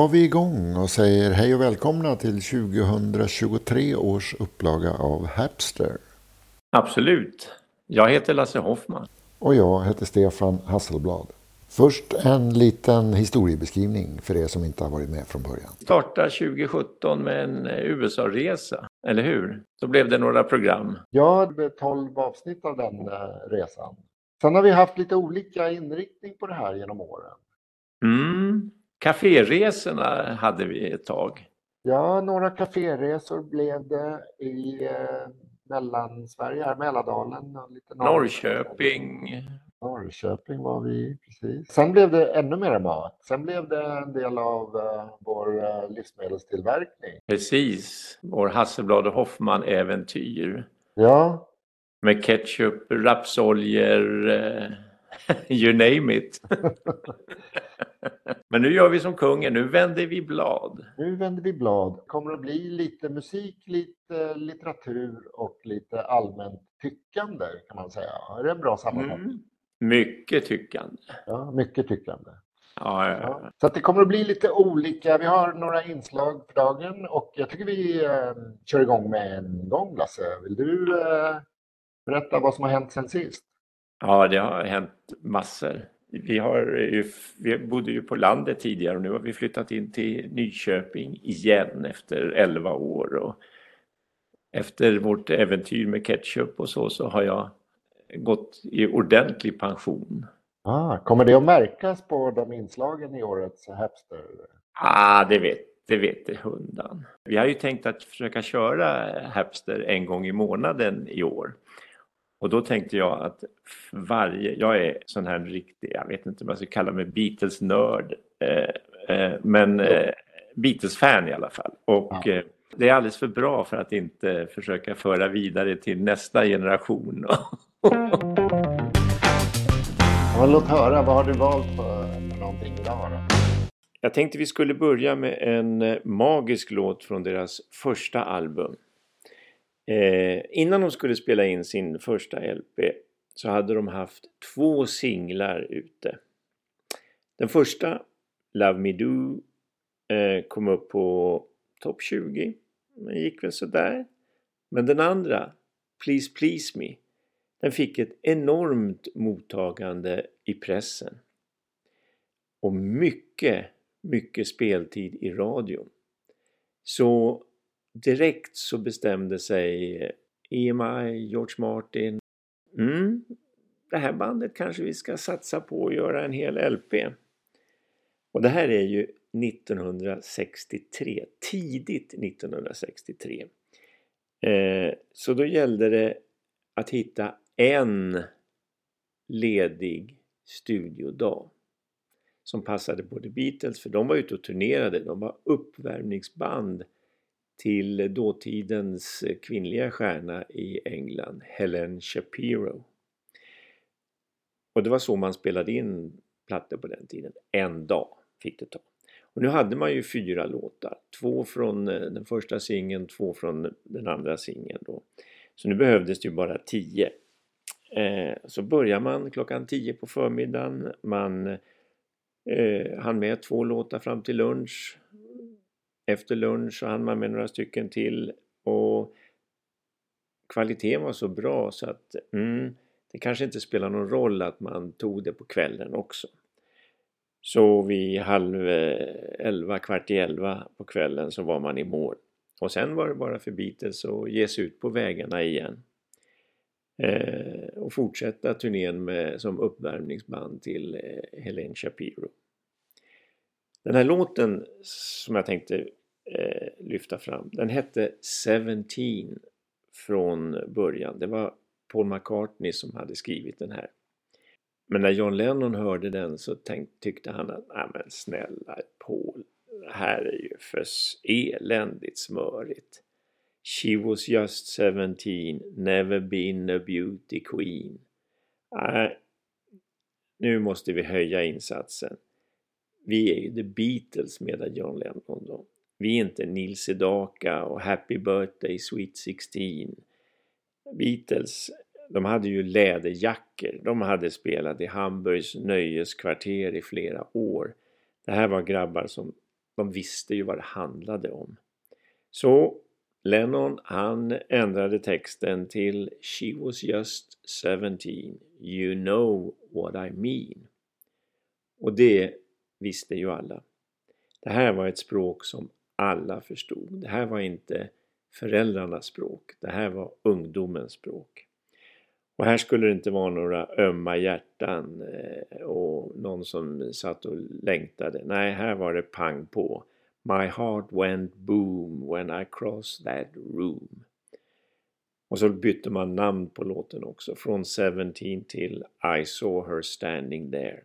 Var vi igång och säger hej och välkomna till 2023 års upplaga av Hapster. Absolut. Jag heter Lasse Hoffman. Och jag heter Stefan Hasselblad. Först en liten historiebeskrivning för er som inte har varit med från början. Starta 2017 med en USA-resa, eller hur? Då blev det några program. Ja, det blev 12 avsnitt av den eh, resan. Sen har vi haft lite olika inriktning på det här genom åren. Mm. Caféresorna hade vi ett tag. Ja, några kaféresor blev det i eh, Mellansverige, här, Mälardalen. Lite Norrköping. Norrköping var vi precis. Sen blev det ännu mer mat. Sen blev det en del av uh, vår uh, livsmedelstillverkning. Precis, vår Hasselblad och Hoffman-äventyr. Ja. Med ketchup, rapsoljor, uh, you name it. Men nu gör vi som kungen, nu vänder vi blad. Nu vänder vi blad. kommer att bli lite musik, lite litteratur och lite allmänt tyckande kan man säga. Är det en bra sammanfattning? Mm. Mycket tyckande. Ja, mycket tyckande. Ja, ja, ja. Så det kommer att bli lite olika. Vi har några inslag för dagen och jag tycker vi eh, kör igång med en gång Lasse. Vill du eh, berätta vad som har hänt sen sist? Ja, det har hänt massor. Vi, har ju, vi bodde ju på landet tidigare och nu har vi flyttat in till Nyköping igen efter 11 år. Och efter vårt äventyr med ketchup och så, så har jag gått i ordentlig pension. Ah, kommer det att märkas på de inslagen i årets Hapster? Ah, det vet det vet hundan. Vi har ju tänkt att försöka köra Hapster en gång i månaden i år. Och då tänkte jag att varje, jag är sån här riktig, jag vet inte vad jag ska kalla mig, Beatles-nörd. Eh, eh, men eh, Beatles-fan i alla fall. Och ja. Eh, det är alldeles för bra för att inte försöka föra vidare till nästa generation. ja, låt höra, vad har du valt för någonting idag då? Jag tänkte vi skulle börja med en eh, magisk låt från deras första album. Eh, innan de skulle spela in sin första LP så hade de haft två singlar ute. Den första, Love Me Do, eh, kom upp på topp 20. Den gick väl sådär. Men den andra, Please Please Me, den fick ett enormt mottagande i pressen. Och mycket, mycket speltid i radion. Så direkt så bestämde sig EMI, George Martin, mm, det här bandet kanske vi ska satsa på att göra en hel LP. Och det här är ju 1963, tidigt 1963. Eh, så då gällde det att hitta en ledig studiodag som passade både Beatles, för de var ute och turnerade, de var uppvärmningsband till dåtidens kvinnliga stjärna i England, Helen Shapiro. Och det var så man spelade in plattor på den tiden. En dag fick det ta. Och nu hade man ju fyra låtar. Två från eh, den första singeln, två från den andra singeln då. Så nu behövdes det ju bara tio. Eh, så börjar man klockan tio på förmiddagen. Man eh, hann med två låtar fram till lunch. Efter lunch så hann man med några stycken till och kvaliteten var så bra så att mm, det kanske inte spelar någon roll att man tog det på kvällen också. Så vid halv eh, elva, kvart i elva på kvällen så var man i mål. Och sen var det bara för Beatles att ge sig ut på vägarna igen. Eh, och fortsätta turnén med, som uppvärmningsband till eh, Helene Shapiro. Den här låten som jag tänkte eh, lyfta fram. Den hette Seventeen från början. Det var Paul McCartney som hade skrivit den här. Men när John Lennon hörde den så tänk, tyckte han att Nej men snälla Paul, det här är ju för eländigt smörigt. She was just 17, never been a beauty queen. Nej, nu måste vi höja insatsen. Vi är ju The Beatles medan John Lennon då. Vi är inte Nils Sedaka och Happy Birthday Sweet 16. Beatles, de hade ju läderjackor. De hade spelat i Hamburgs nöjeskvarter i flera år. Det här var grabbar som de visste ju vad det handlade om. Så Lennon han ändrade texten till She was just 17, you know what I mean. Och det visste ju alla. Det här var ett språk som alla förstod. Det här var inte föräldrarnas språk. Det här var ungdomens språk. Och här skulle det inte vara några ömma hjärtan eh, och någon som satt och längtade. Nej, här var det pang på. My heart went boom when I crossed that room. Och så bytte man namn på låten också, från 17 till I saw her standing there.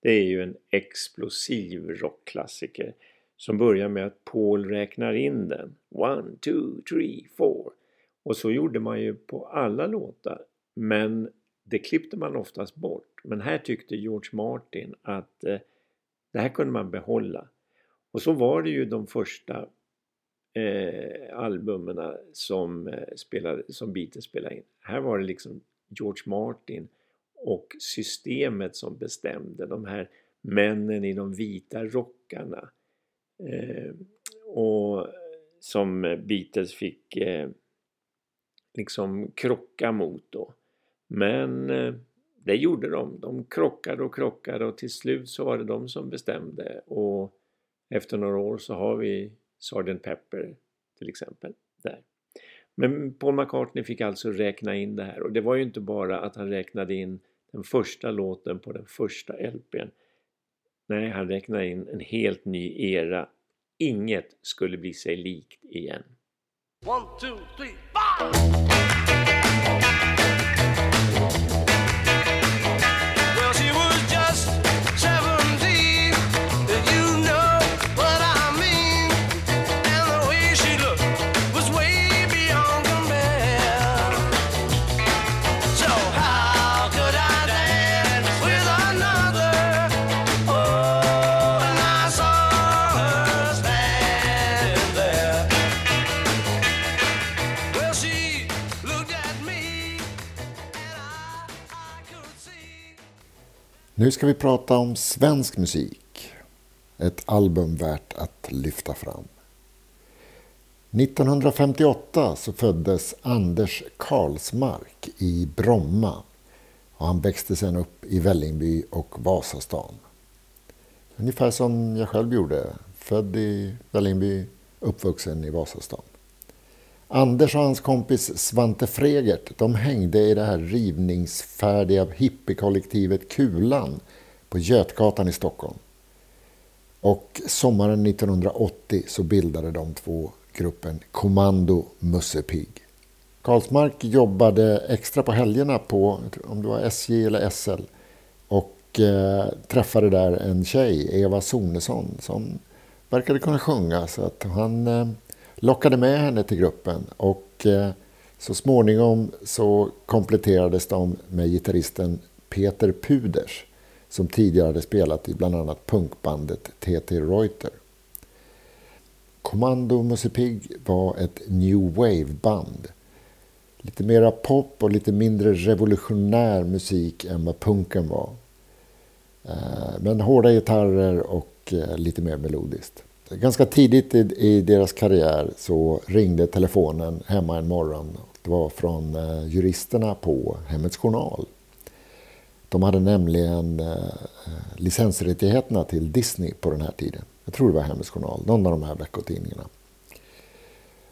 Det är ju en explosiv rockklassiker som börjar med att Paul räknar in den. One, two, three, four. Och så gjorde man ju på alla låtar. Men det klippte man oftast bort. Men här tyckte George Martin att eh, det här kunde man behålla. Och så var det ju de första eh, albumen som, eh, spelade, som Beatles spelade in. Här var det liksom George Martin och systemet som bestämde. De här männen i de vita rockarna. Eh, och som Beatles fick eh, liksom krocka mot då. Men eh, det gjorde de. De krockade och krockade och till slut så var det de som bestämde och efter några år så har vi Sgt. Pepper till exempel där. Men Paul McCartney fick alltså räkna in det här och det var ju inte bara att han räknade in den första låten på den första LPn. Nej, han räknade in en helt ny era. Inget skulle bli sig likt igen. One, two, three, Nu ska vi prata om svensk musik. Ett album värt att lyfta fram. 1958 så föddes Anders Karlsmark i Bromma och han växte sedan upp i Vällingby och Vasastan. Ungefär som jag själv gjorde. Född i Vällingby, uppvuxen i Vasastan. Anders och hans kompis Svante Fregert de hängde i det här rivningsfärdiga hippiekollektivet Kulan på Götgatan i Stockholm. Och sommaren 1980 så bildade de två gruppen Kommando Musse Pig. Karlsmark jobbade extra på helgerna på om det var SJ eller SL och eh, träffade där en tjej, Eva Sonesson, som verkade kunna sjunga så att han eh, lockade med henne till gruppen och eh, så småningom så kompletterades de med gitarristen Peter Puders som tidigare hade spelat i bland annat punkbandet TT Reuter. Kommando Musse var ett new wave-band. Lite mera pop och lite mindre revolutionär musik än vad punken var. Eh, men hårda gitarrer och eh, lite mer melodiskt. Ganska tidigt i, i, deras karriär så ringde telefonen hemma en morgon. Det var från eh, juristerna på Hemmets Journal. De hade nämligen eh, licensrättigheterna till Disney på den här tiden. Jag tror det var Hemmets Journal, någon av de här veckotidningarna.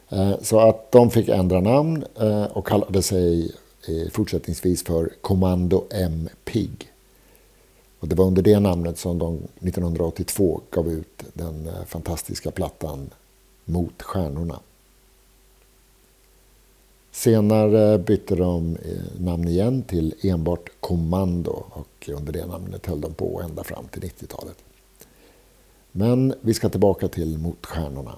Eh, så att de fick ändra namn eh, och kallade sig eh, fortsättningsvis för Kommando M. Pig. Och det var under det namnet som de 1982 gav ut den eh, fantastiska plattan Mot stjärnorna. Senare bytte de eh, namn igen till enbart Kommando och under det namnet höll de på ända fram till 90-talet. Men vi ska tillbaka till Mot stjärnorna.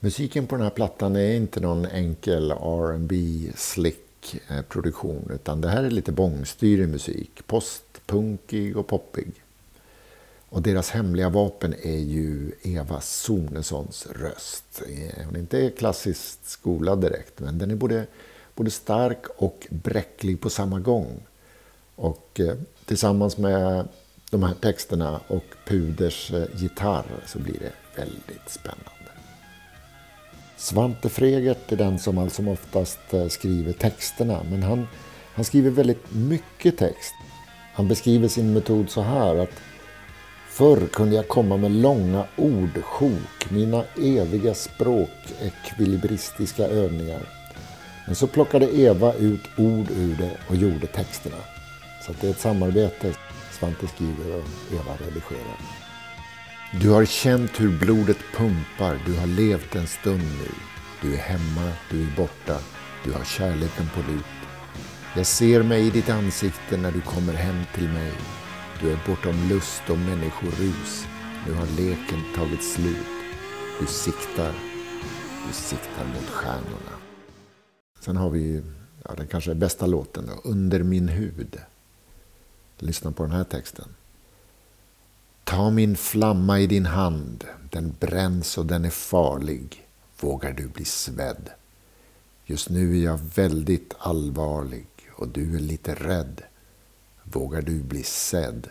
Musiken på den här plattan är inte någon enkel R&B slick musikproduktion eh, utan det här är lite bångstyrig musik. postpunkig och poppig. Och deras hemliga vapen är ju Eva Sonessons röst. Eh, hon är inte klassiskt skolad direkt, men den är både, både stark och bräcklig på samma gång. Och eh, tillsammans med de här texterna och Puders eh, gitarr så blir det väldigt spännande. Svante Fregert är den som allt som oftast eh, skriver texterna men han, han skriver väldigt mycket text. Han beskriver sin metod så här att Förr kunde jag komma med långa ordsjok, mina eviga språkekvilibristiska övningar. Men så plockade Eva ut ord ur det och gjorde texterna. Så det är ett samarbete. Svante skriver och Eva redigerar. Du har känt hur blodet pumpar, du har levt en stund nu. Du är hemma, du är borta, du har kärleken på lut. Jag ser mig i ditt ansikte när du kommer hem till mig. Du är bortom lust och människorus. Nu har leken tagit slut. Du siktar. Du siktar mot stjärnorna. Sen har vi ja, den kanske bästa låten då, Under min hud. Lyssna på den här texten. Ta min flamma i din hand. Den bränns och den är farlig. Vågar du bli svedd? Just nu är jag väldigt allvarlig och du är lite rädd. Vågar du bli sedd?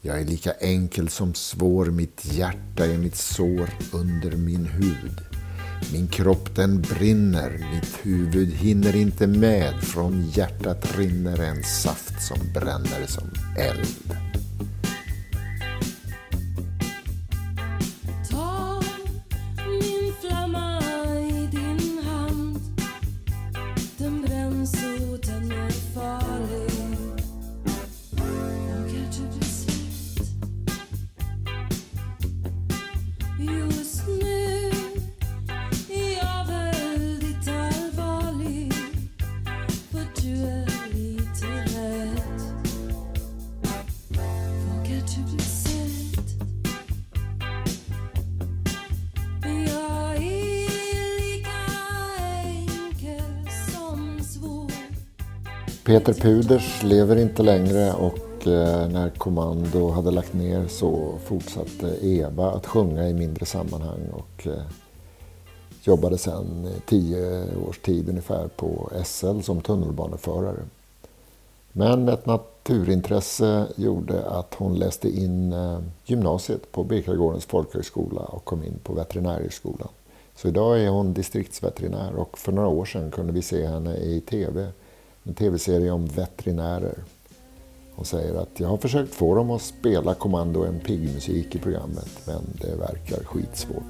Jag är lika enkel som svår, mitt hjärta är mitt sår under min hud. Min kropp den brinner, mitt huvud hinner inte med. Från hjärtat rinner en saft som bränner som eld. Peter Puders lever inte längre och eh, när Kommando hade lagt ner så fortsatte Eva att sjunga i mindre sammanhang och eh, jobbade sedan tio års tid ungefär på SL som tunnelbaneförare. Men ett naturintresse gjorde att hon läste in eh, gymnasiet på Birkagårdens folkhögskola och kom in på veterinärhögskolan. Så idag är hon distriktsveterinär och för några år sedan kunde vi se henne i TV en tv-serie om veterinärer. Hon säger att jag har försökt få dem att spela Kommando en pigmusik i programmet men det verkar skitsvårt.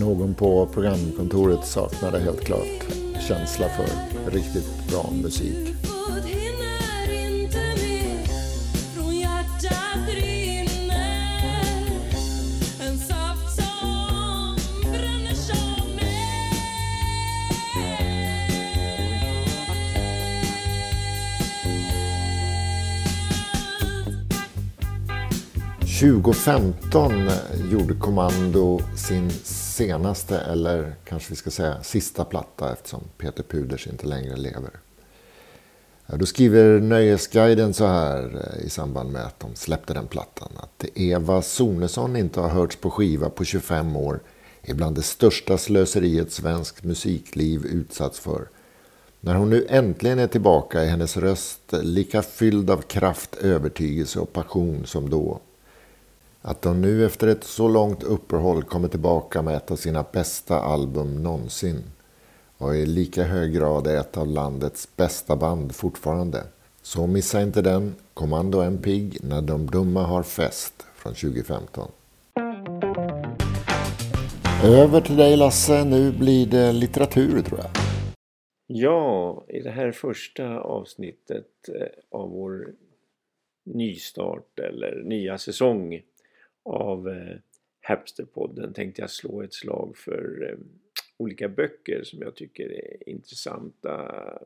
Någon på programkontoret saknade helt klart känsla för riktigt bra musik. 2015 gjorde Kommando sin senaste, eller kanske vi ska säga sista platta eftersom Peter Puders inte längre lever. Då skriver Nöjesguiden så här eh, i samband med att de släppte den plattan. Att Eva Sonesson inte har hörts på skiva på 25 år är bland det största slöseriet svenskt musikliv utsatts för. När hon nu äntligen är tillbaka är hennes röst lika fylld av kraft, övertygelse och passion som då. Att de nu efter ett så långt uppehåll kommer tillbaka med ett av sina bästa album någonsin och i lika hög grad är ett av landets bästa band fortfarande. Så missa inte den, Kommando en pigg när de dumma har fest från 2015. Över till dig Lasse, nu blir det litteratur tror jag. Ja, i det här första avsnittet eh, av vår nystart eller nya säsong av eh, Hapsterpodden tänkte jag slå ett slag för eh, olika böcker som jag tycker är intressanta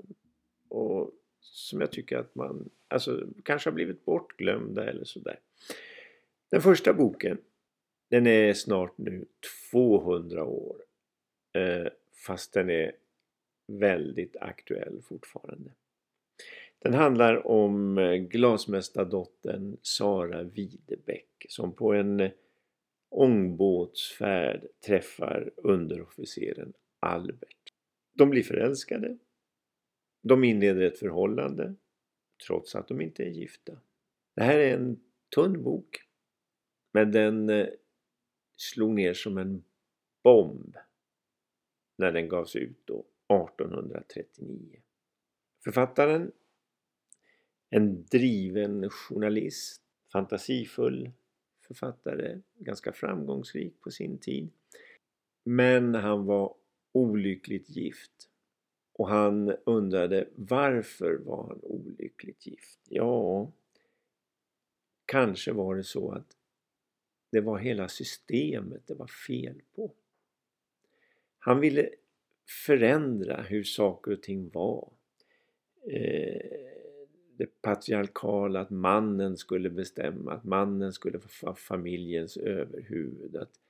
och som jag tycker att man alltså, kanske har blivit bortglömda eller sådär. Den första boken den är snart nu 200 år eh, fast den är väldigt aktuell fortfarande. Den handlar om eh, glasmästardottern Sara Videbäck som på en eh, ångbåtsfärd träffar underofficeren Albert. De blir förälskade. De inleder ett förhållande trots att de inte är gifta. Det här är en tunn bok men den eh, slog ner som en bomb när den gavs ut då 1839. Författaren, en driven journalist, fantasifull författare, ganska framgångsrik på sin tid. Men han var olyckligt gift. Och han undrade varför var han olyckligt gift? Ja, kanske var det så att det var hela systemet det var fel på. Han ville förändra hur saker och ting var. Eh, det patriarkala, att mannen skulle bestämma, att mannen skulle vara familjens överhuvud. Att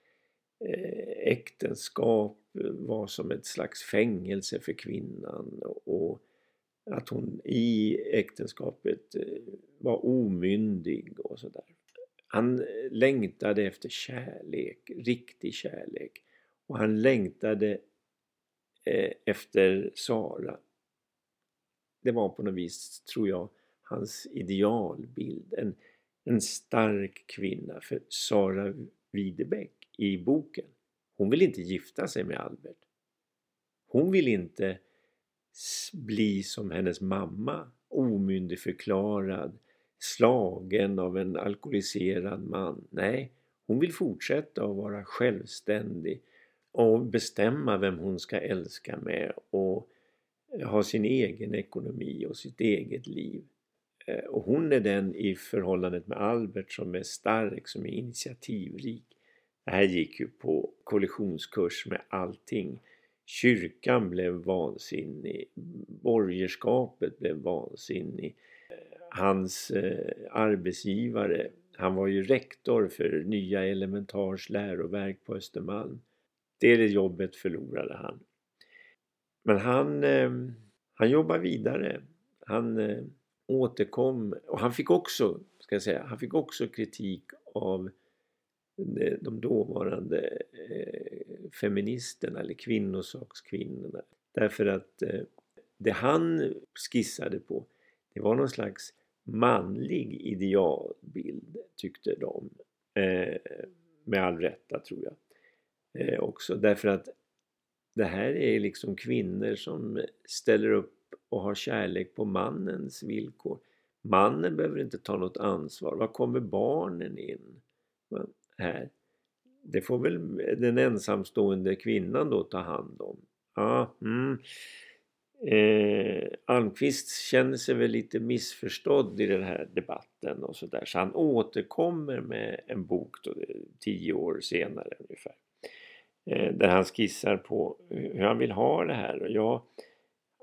eh, äktenskap eh, var som ett slags fängelse för kvinnan och att hon i äktenskapet eh, var omyndig och sådär. Han längtade efter kärlek, riktig kärlek. Och han längtade efter Sara. Det var på något vis, tror jag, hans idealbild. En, en stark kvinna. För Sara Widebeck i boken, hon vill inte gifta sig med Albert. Hon vill inte bli som hennes mamma, omyndigförklarad, slagen av en alkoholiserad man. Nej, hon vill fortsätta att vara självständig och bestämma vem hon ska älska med och ha sin egen ekonomi och sitt eget liv. Eh, och hon är den i förhållandet med Albert som är stark, som är initiativrik. Det här gick ju på kollisionskurs med allting. Kyrkan blev vansinnig, borgerskapet blev vansinnig. Eh, hans eh, arbetsgivare, han var ju rektor för Nya Elementars läroverk på Östermalm. Det jobbet förlorade han. Men han, han jobbar vidare. Han återkom och han fick också, ska jag säga, han fick också kritik av eh, de dåvarande eh, feministerna eller kvinnosakskvinnorna. Därför att eh, det han skissade på det var någon slags manlig idealbild tyckte de. Med all rätta tror jag. Också därför att det här är liksom kvinnor som ställer upp och har kärlek på mannens villkor. Mannen behöver inte ta något ansvar. Var kommer barnen in? Här. Det får väl den ensamstående kvinnan då ta hand om. Ah, mm. Eh, Almqvist känner sig väl lite missförstådd i den här debatten och sådär så han återkommer med en bok då, tio år senare ungefär. Eh, där han skissar på hur han vill ha det här. Och ja,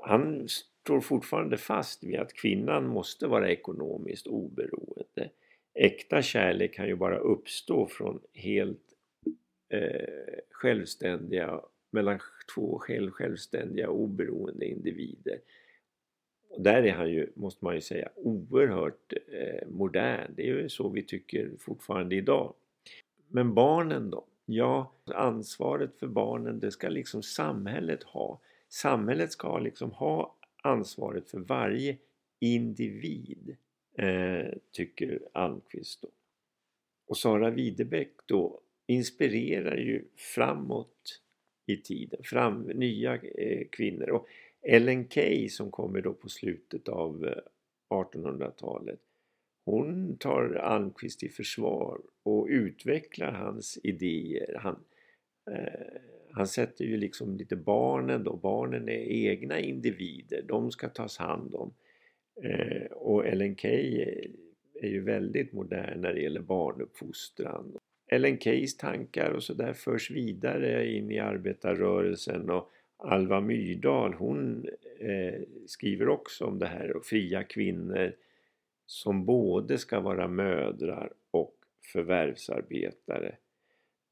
han står fortfarande fast vid att kvinnan måste vara ekonomiskt oberoende. Äkta kärlek kan ju bara uppstå från helt eh, självständiga mellan två själv, självständiga oberoende individer. Och där är han ju, måste man ju säga, oerhört eh, modern. Det är ju så vi tycker fortfarande idag. Men barnen då? Ja, ansvaret för barnen det ska liksom samhället ha. Samhället ska liksom ha ansvaret för varje individ, eh, tycker Almqvist då. Och Sara Widebeck då inspirerar ju framåt i tiden, fram, nya eh, kvinnor. Och Ellen Key som kommer då på slutet av eh, 1800-talet hon tar Almqvist i försvar och utvecklar hans idéer. Han, eh, han sätter ju liksom lite barnen då, barnen är egna individer, de ska tas hand om. Eh, och Ellen Key är, är ju väldigt modern när det gäller barnuppfostran. Ellen Keys tankar och sådär förs vidare in i arbetarrörelsen och Alva Myrdal hon eh, skriver också om det här och fria kvinnor som både ska vara mödrar och förvärvsarbetare.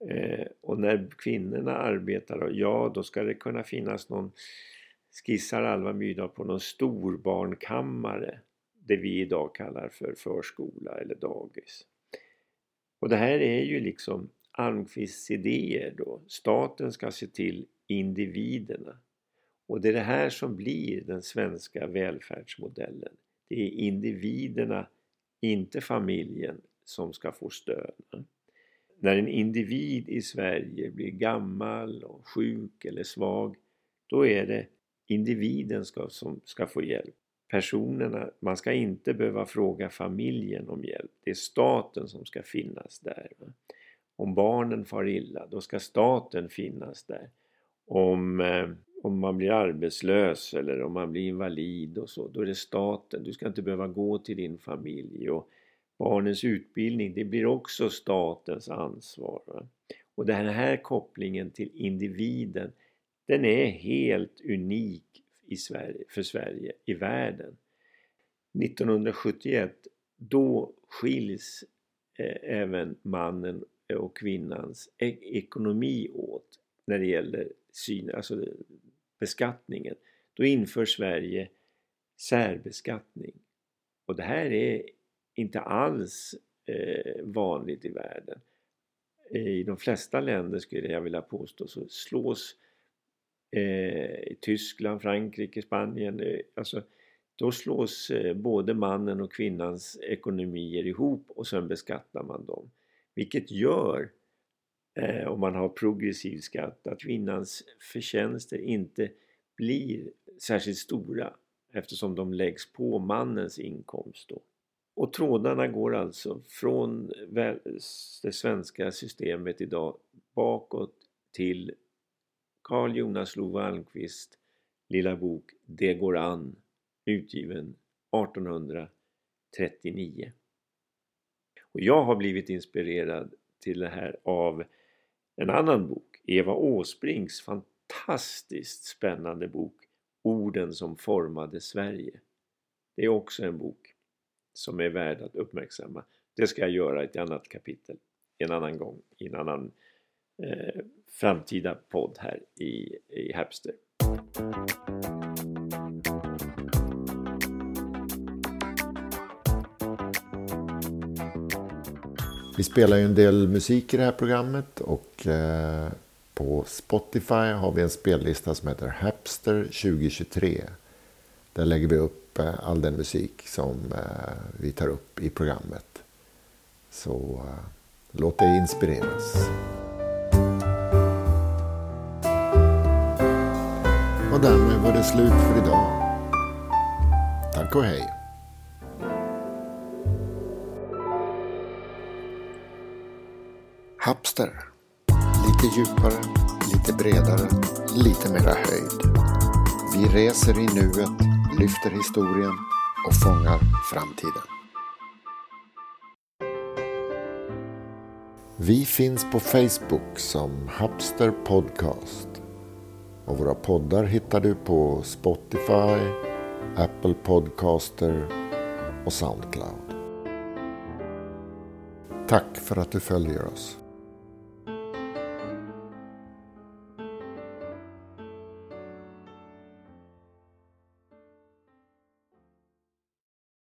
Eh, och när kvinnorna arbetar, ja då ska det kunna finnas någon, skissar Alva Myrdal på någon storbarnkammare, det vi idag kallar för förskola eller dagis. Och det här är ju liksom Almqvists idéer då. Staten ska se till individerna. Och det är det här som blir den svenska välfärdsmodellen. Det är individerna inte familjen som ska få stöd. När en individ i Sverige blir gammal och sjuk eller svag då är det individen ska, som ska få hjälp. Personerna, man ska inte behöva fråga familjen om hjälp. Det är staten som ska finnas där. Om barnen far illa, då ska staten finnas där. Om, eh, om man blir arbetslös eller om man blir invalid och så, då är det staten. Du ska inte behöva gå till din familj. Och barnens utbildning, det blir också statens ansvar. Va? Och den här kopplingen till individen, den är helt unik i Sverige, för Sverige i världen. 1971 då skiljs eh, även mannen och kvinnans e ekonomi åt när det gäller syn, alltså beskattningen. Då inför Sverige särbeskattning. Och det här är inte alls eh, vanligt i världen. Eh, I de flesta länder skulle jag vilja påstå så slås eh, Tyskland, Frankrike, Spanien, eh, alltså då slås eh, både mannen och kvinnans ekonomier ihop och sen beskattar man dem. Vilket gör, eh, om man har progressiv skatt, att kvinnans förtjänster inte blir särskilt stora eftersom de läggs på mannens inkomst. Då. Och trådarna går alltså från det svenska systemet idag bakåt till Carl Jonas Love Almqvist lilla bok Det går an utgiven 1839. Och jag har blivit inspirerad till det här av en annan bok, Eva Åsbrinks fantastiskt spännande bok Orden som formade Sverige. Det är också en bok som är värd att uppmärksamma. Det ska jag göra i ett annat kapitel en annan gång i en annan eh, framtida podd här i, i Hapster. Vi spelar ju en del musik i det här programmet och eh, på Spotify har vi en spellista som heter Hapster 2023. Där lägger vi upp upp eh, all den musik som eh, vi tar upp i programmet. Så eh, låt dig inspireras. Och därmed var det slut för idag. Tack och hej. Hapster. Lite djupare, lite bredare, lite mera höjd. Vi reser i nuet, lyfter historien och fångar framtiden. Vi finns på Facebook som Hapster Podcast. Och våra poddar hittar du på Spotify, Apple Podcaster och Soundcloud. Tack för att du följer oss.